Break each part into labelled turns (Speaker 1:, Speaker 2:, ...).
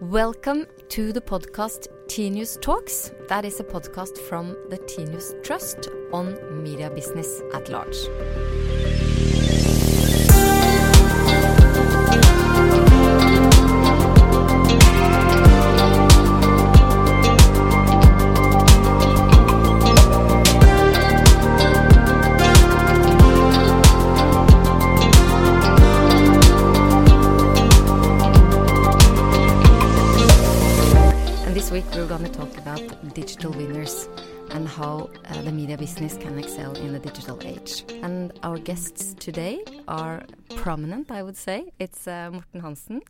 Speaker 1: Welcome to the podcast Tinius Talks. That is a podcast from the Tinius Trust on media business at large. And how uh, the media business can excel in the digital age. And our guests today are prominent, I would say. It's uh, Morten Hansen,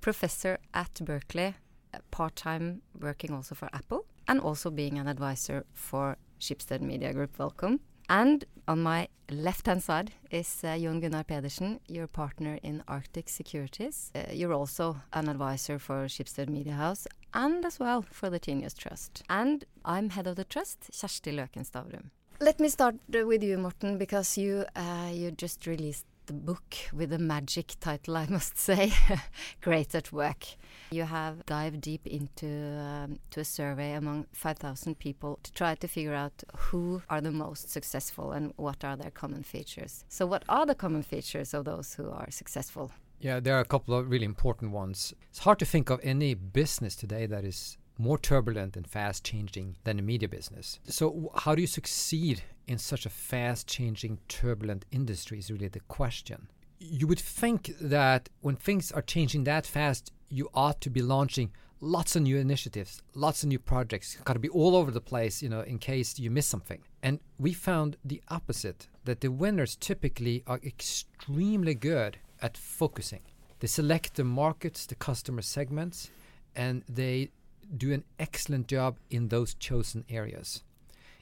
Speaker 1: professor at Berkeley, uh, part time working also for Apple, and also being an advisor for Schibsted Media Group. Welcome. And on my left hand side is uh, Jon Gunnar Pedersen, your partner in Arctic Securities. Uh, you're also an advisor for Schibsted Media House and as well for the Tinius Trust. And I'm head of the trust, Kjersti Løken. Let me start with you, Morten, because you uh, you just released the book with a magic title, I must say, Great at Work. You have dived deep into um, to a survey among 5,000 people to try to figure out who are the most successful and what are their common features. So, what are the common features of those who are successful?
Speaker 2: Yeah, there are a couple of really important ones. It's hard to think of any business today that is more turbulent and fast changing than the media business. So, how do you succeed in such a fast changing, turbulent industry? Is really the question. You would think that when things are changing that fast, you ought to be launching lots of new initiatives, lots of new projects. Got to be all over the place, you know, in case you miss something. And we found the opposite that the winners typically are extremely good at focusing. They select the markets, the customer segments, and they do an excellent job in those chosen areas.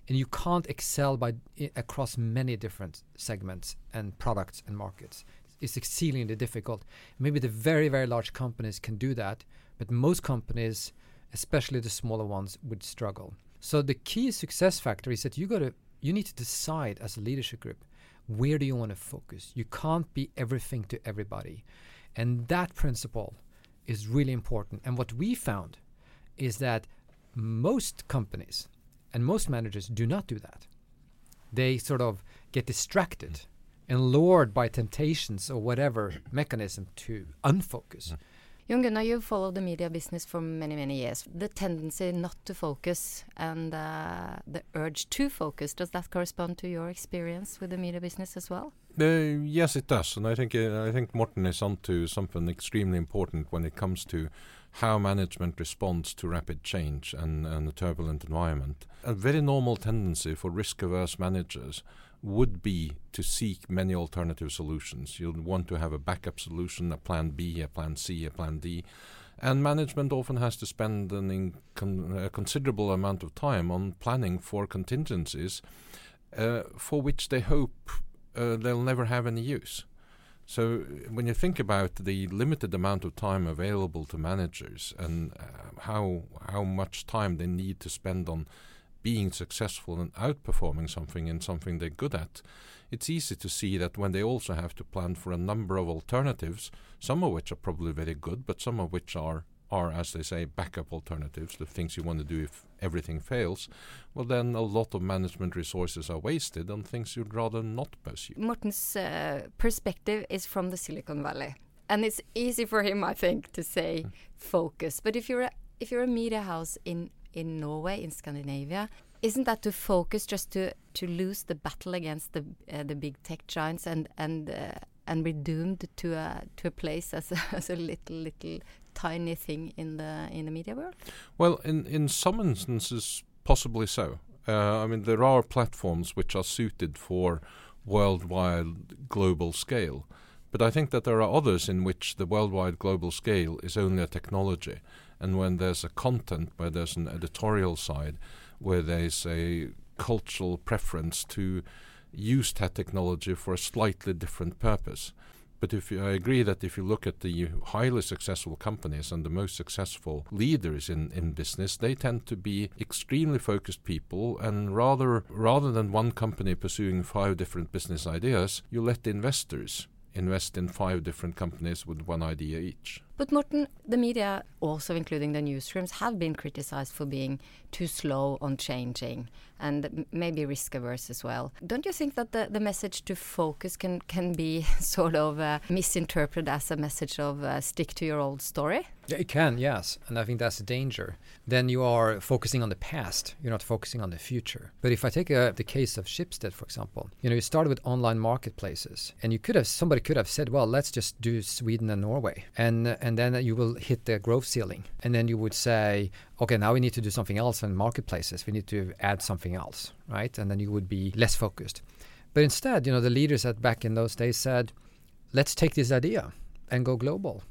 Speaker 2: And you can't excel by across many different segments and products and markets. It's exceedingly difficult. Maybe the very very large companies can do that, but most companies, especially the smaller ones, would struggle. So the key success factor is that you got to you need to decide as a leadership group where do you want to focus. You can't be everything to everybody, and that principle is really important. And what we found is that most companies and most managers do not do that. They sort of get distracted mm. and lured by temptations or whatever mechanism to unfocus. Mm.
Speaker 1: Jon Gunnar, you've followed the media business for many, many years. The tendency not to focus and uh, the urge to focus, does that correspond to your experience with the media business as well?
Speaker 3: Uh, yes, it does, and I think uh, I think Morten is onto something extremely important when it comes to how management responds to rapid change and, and a turbulent environment. A very normal tendency for risk averse managers would be to seek many alternative solutions. You'll want to have a backup solution, a plan B, a plan C, a plan D. And management often has to spend a considerable amount of time on planning for contingencies uh, for which they hope uh, they'll never have any use. So when you think about the limited amount of time available to managers and uh, how how much time they need to spend on being successful and outperforming something in something they're good at, it's easy to see that when they also have to plan for a number of alternatives, some of which are probably very good, but some of which are are, as they say, backup alternatives, the things you want to do if everything fails, well, then a lot of management resources are wasted on things you'd rather not pursue.
Speaker 1: Morten's uh, perspective is from the Silicon Valley, and it's easy for him, I think, to say mm. focus. But if you're a, if you're a media house in in Norway, in Scandinavia, isn't that to focus just to to lose the battle against the uh, the big tech giants and and uh, and be doomed to a to a place as a, as a little little tiny thing in the in the media world?
Speaker 3: Well, in in some instances, possibly so. Uh, I mean, there are platforms which are suited for worldwide global scale. But I think that there are others in which the worldwide global scale is only a technology. And when there's a content, where there's an editorial side, where there's a cultural preference to use that technology for a slightly different purpose, but if you, I agree that if you look at the highly successful companies and the most successful leaders in, in business, they tend to be extremely focused people. And rather rather than one company pursuing five different business ideas, you let the investors invest in five different companies with one idea each.
Speaker 1: But Morten, the media, also including the newsrooms, have been criticized for being too slow on changing and maybe risk averse as well. Don't you think that the, the message to focus can, can be sort of uh, misinterpreted as a message of uh, stick to your old story?
Speaker 2: It can, yes. And I think that's a danger. Then you are focusing on the past, you're not focusing on the future. But if I take uh, the case of Schibsted, for example, you know, you started with online marketplaces and you could have, somebody could have said, well, let's just do Sweden and Norway. And, and then you will hit the growth ceiling. And then you would say, okay, now we need to do something else in marketplaces. We need to add something else, right? And then you would be less focused. But instead, you know, the leaders at back in those days said, let's take this idea and go global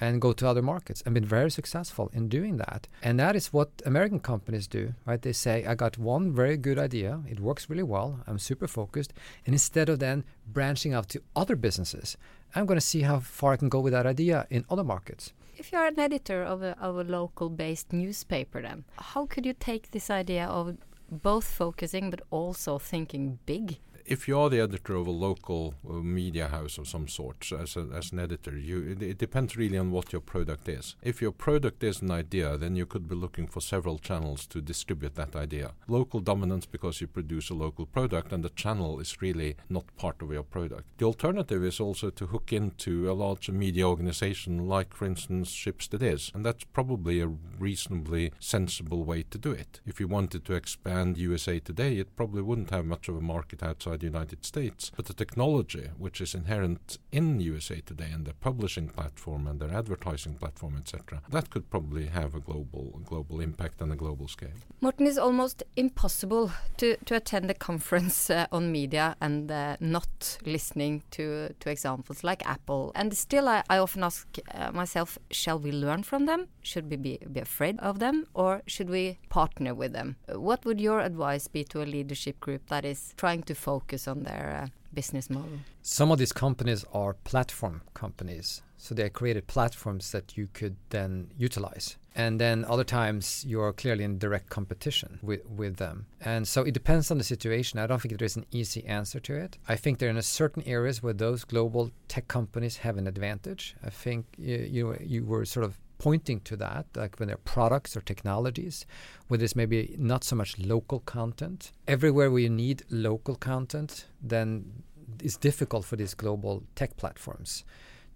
Speaker 2: and go to other markets and been very successful in doing that. And that is what American companies do, right? They say, I got one very good idea, it works really well, I'm super focused. And instead of then branching out to other businesses, I'm going to see how far I can go with that idea in other markets.
Speaker 1: If you're an editor of a, of a local based newspaper, then how could you take this idea of both focusing but also thinking big
Speaker 3: if you are the editor of a local uh, media house of some sort, as, a, as an editor, you it, it, depends really on what your product is. If your product is an idea, then you could be looking for several channels to distribute that idea. Local dominance because you produce a local product, and the channel is really not part of your product. The alternative is also to hook into a large media organization, like, for instance, Schibsted is, and that's probably a reasonably sensible way to do it. If you wanted to expand USA Today, it probably wouldn't have much of a market outside outside the United States. But the technology which is inherent in USA Today and their publishing platform and their advertising platform, etc., that could probably have a global global impact on a global scale.
Speaker 1: Morten, is almost impossible to, to attend a conference uh, on media and uh, not listening to, to examples like Apple. And still, I, I often ask uh, myself, shall we learn from them? Should we be, be afraid of them? Or should we partner with them? What would your advice be to a leadership group that is trying to focus focus on their uh, business model.
Speaker 2: Some of these companies are platform companies. So they created platforms that you could then utilize. And then other times you're clearly in direct competition with, with them. And so it depends on the situation. I don't think there is an easy answer to it. I think there are in certain areas where those global tech companies have an advantage. I think you, you, you were sort of pointing to that, like when there are products or technologies, where there's maybe not so much local content. Everywhere where you need local content, then it's difficult for these global tech platforms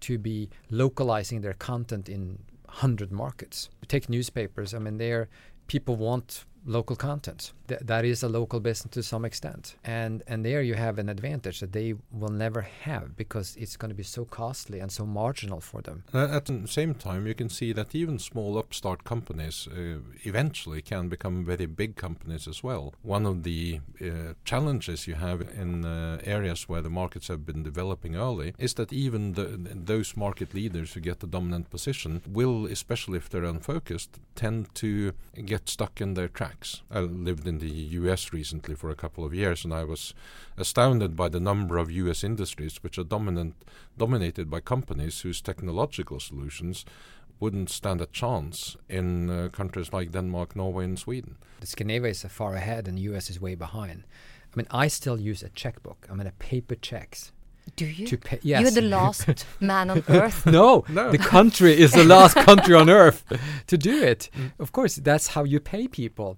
Speaker 2: to be localizing their content in 100 markets. Take newspapers, I mean, there people want local content. Th- that is a local business to some extent, and and there you have an advantage that they will never have because it's going to be so costly and so marginal for them.
Speaker 3: At the same time, you can see that even small upstart companies uh, eventually can become very big companies as well. One of the uh, challenges you have in uh, areas where the markets have been developing early is that even the, those market leaders who get the dominant position will, especially if they're unfocused, tend to get stuck in their tracks I lived in the US recently for a couple of years, and I was astounded by the number of US industries which are dominant, dominated by companies whose technological solutions wouldn't stand a chance in uh, countries like Denmark, Norway, and Sweden.
Speaker 2: The Scandinavia is far ahead, and the US is way behind. I mean, I still use a checkbook. I mean, a paper checks.
Speaker 1: Do you?
Speaker 2: To pay, yes.
Speaker 1: You're the last man on earth.
Speaker 2: no, no, the country is the last country on earth to do it. Mm. Of course, that's how you pay people.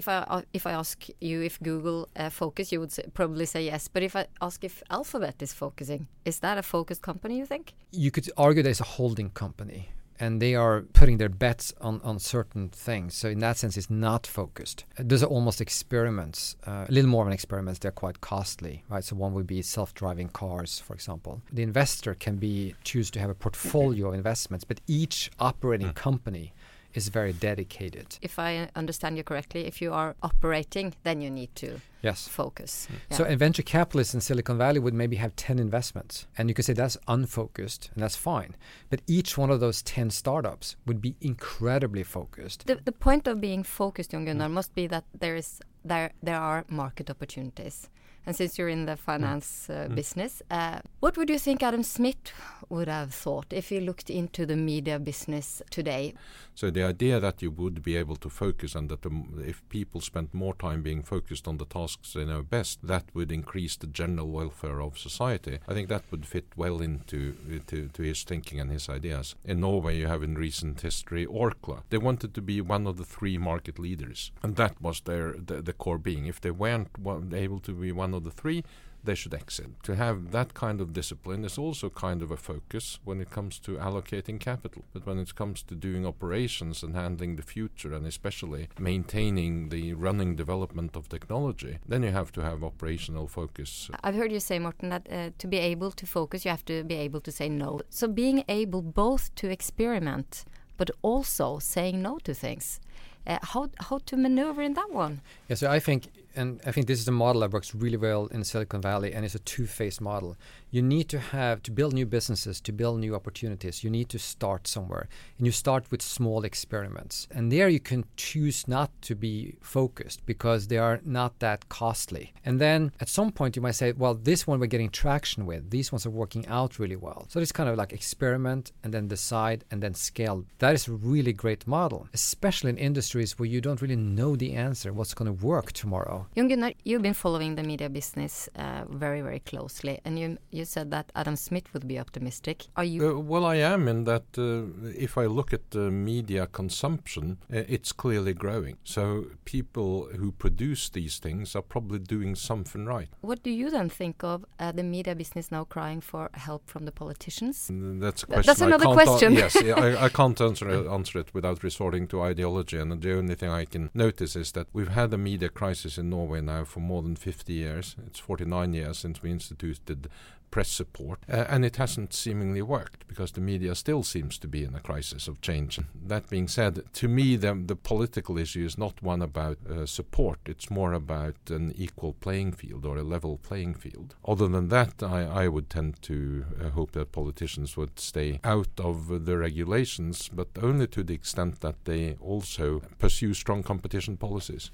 Speaker 1: If I uh, if I ask you if Google uh, focus, you would say, probably say yes. But if I ask if Alphabet is focusing, is that a focused company? You think?
Speaker 2: You could argue that it's a holding company, and they are putting their bets on on certain things. So in that sense, it's not focused. Those are almost experiments, uh, a little more of an experiment. They're quite costly, right? So one would be self-driving cars, for example. The investor can be choose to have a portfolio of investments, but each operating mm. company is very dedicated.
Speaker 1: If I understand you correctly, if you are operating, then you need to
Speaker 2: yes.
Speaker 1: focus.
Speaker 2: Mm. Yeah. So a venture capitalist in Silicon Valley would maybe have 10 investments. And you could say that's unfocused, and that's fine. But each one of those 10 startups would be incredibly focused.
Speaker 1: The, the point of being focused, Jon Gunnar, mm. must be that there is there there are market opportunities And since you're in the finance uh,
Speaker 3: Mm.
Speaker 1: business, uh, what would you think Adam Smith would have thought if he looked into the media business today?
Speaker 3: So the idea that you would be able to focus and that the, if people spent more time being focused on the tasks they know best, that would increase the general welfare of society. I think that would fit well into to, to his thinking and his ideas. In Norway, you have in recent history Orkla. They wanted to be one of the three market leaders, and that was their the, the core being. If they weren't able to be one of the three, they should exit. To have that kind of discipline is also kind of a focus when it comes to allocating capital. But when it comes to doing operations and handling the future and especially maintaining the running development of technology, then you have to have operational focus.
Speaker 1: I've heard you say, Morten, that uh, to be able to focus, you have to be able to say no. So being able both to experiment, but also saying no to things. Uh, how how to maneuver in that one?
Speaker 2: Yeah, so I think, and I think this is a model that works really well in Silicon Valley, and it's a two-phase model. You need to have to build new businesses, to build new opportunities. You need to start somewhere, and you start with small experiments. And there you can choose not to be focused because they are not that costly. And then at some point you might say, well, this one we're getting traction with. These ones are working out really well. So it's kind of like experiment and then decide and then scale. That is a really great model, especially in industries where you don't really know the answer, what's going to work tomorrow.
Speaker 1: Jon Gunnar, you've been following the media business uh, very, very closely, and you you said that Adam Smith would be optimistic. Are you?
Speaker 3: Uh, well, I am in that uh, if I look at the media consumption, uh, it's clearly growing. So people who produce these things are probably doing something right.
Speaker 1: what do you then think of uh, the media business now crying for help from the politicians?
Speaker 3: Mm, That's a question.
Speaker 1: that's another question.
Speaker 3: yes, I, I can't answer it, answer it without resorting to ideology. And the only thing I can notice is that we've had a media crisis in Norway now for more than 50 years. It's 49 years since we instituted press support, uh, and it hasn't seemingly worked because the media still seems to be in a crisis of change. That being said, to me, the, the political issue is not one about uh, support, it's more about an equal playing field or a level playing field. Other than that, I, I would tend to uh, hope that politicians would stay out of the regulations, but only to the extent that they also pursue strong competition policies.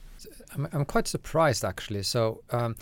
Speaker 2: I'm, I'm quite surprised actually. So, um,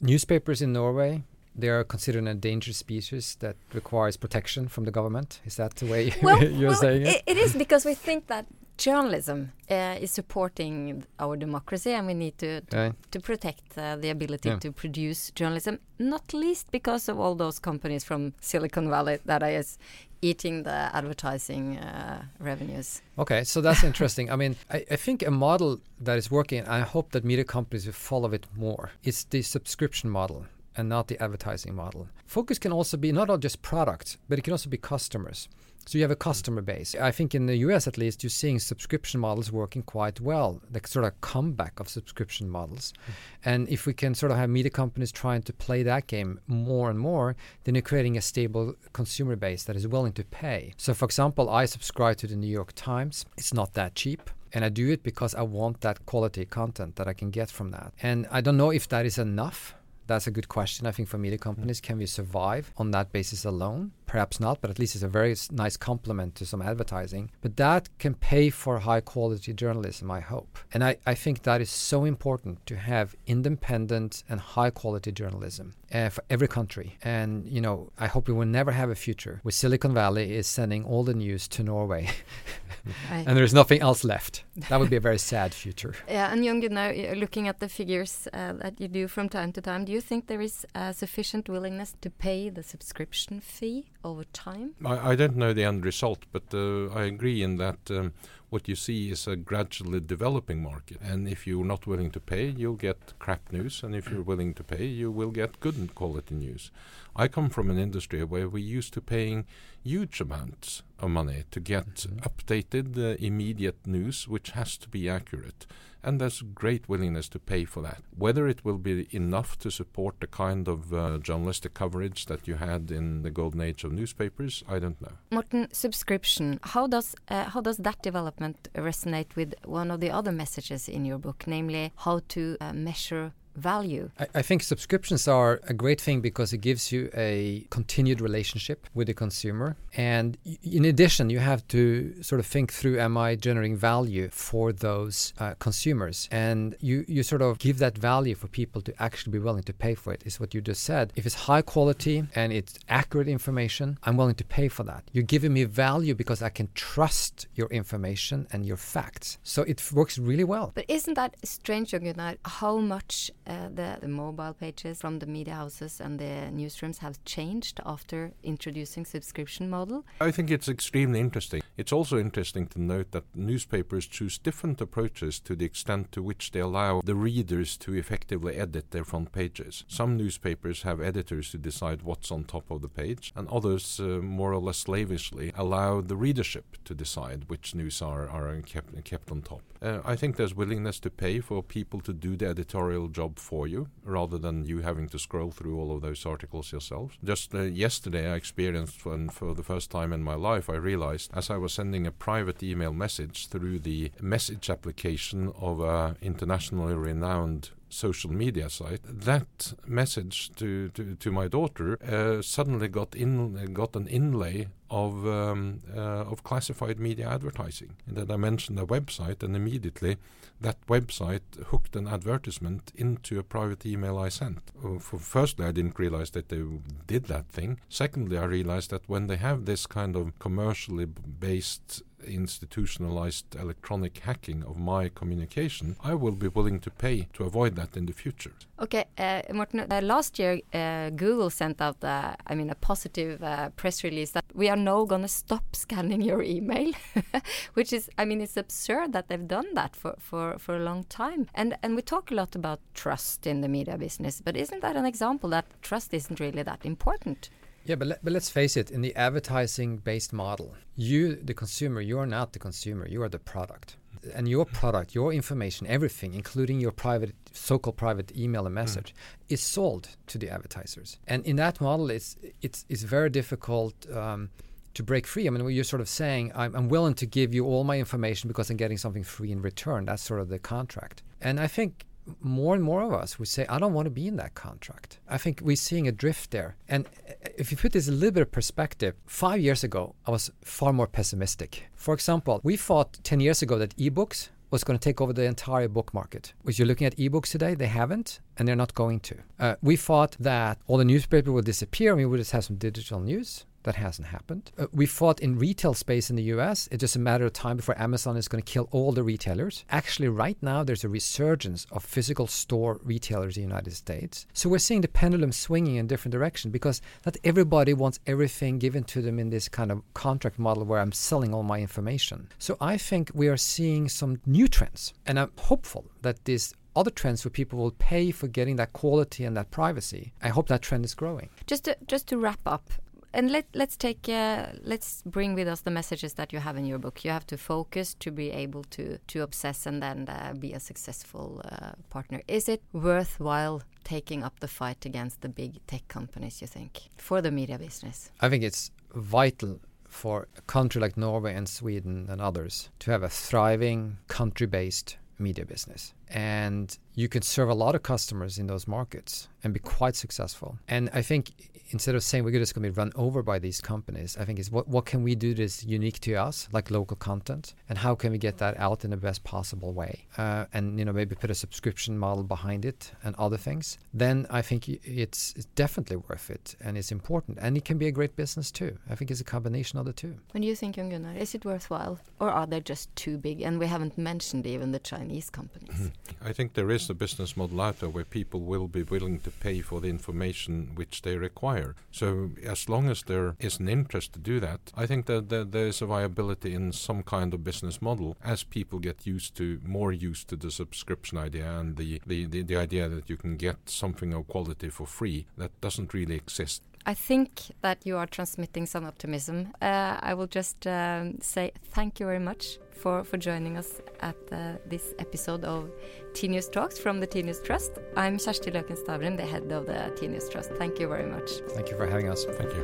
Speaker 2: newspapers in Norway they are considered an endangered species that requires protection from the government. Is that the way you're saying it?
Speaker 1: it, it is because we think that journalism uh, is supporting our democracy, and we need to to,
Speaker 2: Right.
Speaker 1: to protect uh, the ability
Speaker 2: Yeah.
Speaker 1: to produce journalism. Not least because of all those companies from Silicon Valley that that is eating the advertising uh, revenues.
Speaker 2: Okay, so that's interesting. I mean, I, I think a model that is working, I hope that media companies will follow it more. It's the subscription model and not the advertising model. Focus can also be not all just products, but it can also be customers. So you have a customer base. I think in the US at least, you're seeing subscription models working quite well, the sort of comeback of subscription models. Mm. And if we can sort of have media companies trying to play that game more and more, then you're creating a stable consumer base that is willing to pay. So, for example, I subscribe to the New York Times. It's not that cheap. And I do it because I want that quality content that I can get from that. And I don't know if that is enough. That's a good question, I think, for media mm. companies. Can we survive on that basis alone? Perhaps not, but at least it's a very nice complement to some advertising. But that can pay for high quality journalism, I hope. And I, I think that is so important to have independent and high quality journalism uh, for every country. And, you know, I hope we will never have a future where Silicon Valley is sending all the news to Norway and there's nothing else left. That would be a very sad future.
Speaker 1: Yeah, and Jon Gunnar, y- looking at the figures uh, that you do from time to time, do you think there is uh, sufficient willingness to pay the subscription fee over time?
Speaker 3: I, I don't know the end result, but uh, I agree in that um, what you see is a gradually developing market. And if you're not willing to pay, you'll get crap news. And if you're willing to pay, you will get good quality news. I come from an industry where we're used to paying huge amounts of money to get updated, uh, immediate news, which has to be accurate. And there's great willingness to pay for that. Whether it will be enough to support the kind of uh, journalistic coverage that you had in the golden age of newspapers, I don't know.
Speaker 1: Morten, subscription. How does uh, how does that development resonate with one of the other messages in your book, namely how to uh, measure value?
Speaker 2: I, I, think subscriptions are a great thing because it gives you a continued relationship with the consumer. And in addition, you have to sort of think through am I generating value for those uh, consumers? And you, you sort of give that value for people to actually be willing to pay for it, is what you just said. If it's high quality and it's accurate information, I'm willing to pay for that. You're giving me value because I can trust your information and your facts. So it works really well.
Speaker 1: But isn't that strange, Gunnar, how much uh, the, the mobile pages from the media houses and the newsrooms have changed after introducing subscription model?
Speaker 3: I think it's extremely interesting. It's also interesting to note that newspapers choose different approaches to the extent to which they allow the readers to effectively edit their front pages. Some newspapers have editors who decide what's on top of the page, and others, uh, more or less slavishly, allow the readership to decide which news are, are kept, kept on top. Uh, I think there's willingness to pay for people to do the editorial job for you rather than you having to scroll through all of those articles yourself. Just uh, yesterday, I experienced when, for the first time in my life, I realized as I was sending a private email message through the message application of an internationally renowned social media site, that message to, to, to my daughter uh, suddenly got in got an inlay of um, uh, of classified media advertising. And then I mentioned a website, and immediately that website hooked an advertisement into a private email I sent. Uh, for firstly, I didn't realize that they did that thing. Secondly, I realized that when they have this kind of commercially based institutionalized electronic hacking of my communication, I will be willing to pay to avoid that in the future.
Speaker 1: Okay, uh, Morten, uh, last year uh, Google sent out, uh, I mean, a positive uh, press release that we are now going to stop scanning your email, which is, I mean, it's absurd that they've done that for, for, for a long time. And and we talk a lot about trust in the media business, but isn't that an example that trust isn't really that important?
Speaker 2: Yeah, but, let, but let's face it, in the advertising based model, you, the consumer, you are not the consumer, you are the product. And your product, your information, everything, including your private, so called private email and message, mm. is sold to the advertisers. And in that model, it's, it's, it's very difficult. Um, to break free. I mean, you're sort of saying, I'm, I'm, willing to give you all my information because I'm getting something free in return. That's sort of the contract. And I think more and more of us would say, I don't want to be in that contract. I think we're seeing a drift there. And uh, if you put this a little bit of perspective, five years ago, I was far more pessimistic. For example, we thought 10 years ago that ebooks was going to take over the entire book market. Which you're looking at ebooks today, they haven't, and they're not going to. Uh, we thought that all the newspaper would disappear and we would just have some digital news. That hasn't happened. Uh, we fought in retail space in the US. It's just a matter of time before Amazon is going to kill all the retailers. Actually, right now, there's a resurgence of physical store retailers in the United States. So we're seeing the pendulum swinging in different direction because not everybody wants everything given to them in this kind of contract model where I'm selling all my information. So I think we are seeing some new trends. And I'm hopeful that this other trends where people will pay for getting that quality and that privacy. I hope that trend is growing.
Speaker 1: Just to, just to wrap up, and let let's take uh, let's bring with us the messages that you have in your book. You have to focus to be able to to obsess and then uh, be a successful uh, partner. Is it worthwhile taking up the fight against the big tech companies? You think for the media business?
Speaker 2: I think it's vital for a country like Norway and Sweden and others to have a thriving country-based media business and you can serve a lot of customers in those markets and be quite successful. And I think instead of saying we're just going to be run over by these companies, I think is what what can we do that's unique to us, like local content, and how can we get that out in the best possible way, uh, and you know maybe put a subscription model behind it and other things. Then I think it's, it's definitely worth it and it's important, and it can be a great business too. I think it's a combination of the two.
Speaker 1: When you think, Jon Gunnar, is it worthwhile, or are they just too big? And we haven't mentioned even the Chinese companies.
Speaker 3: Mm-hmm. I think there is a business model out there where people will be willing to pay for the information which they require So as long as there is an interest to do that, I think that, that there is a viability in some kind of business model as people get used to more used to the subscription idea and the, the, the, the idea that you can get something of quality for free that doesn't really exist
Speaker 1: I think that you are transmitting some optimism. Uh, I will just um, say thank you very much for, for joining us at uh, this episode of Tinius Talks from the Tinius Trust. I'm Kjersti Løken Stavrum, the head of the Tinius Trust. Thank you very much.
Speaker 2: Thank you for having us.
Speaker 3: Thank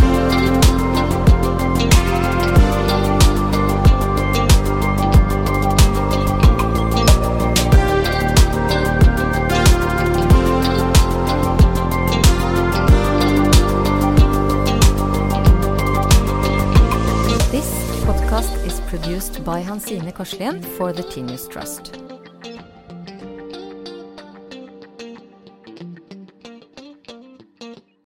Speaker 3: you.
Speaker 1: By Korslien for the Tinius Trust.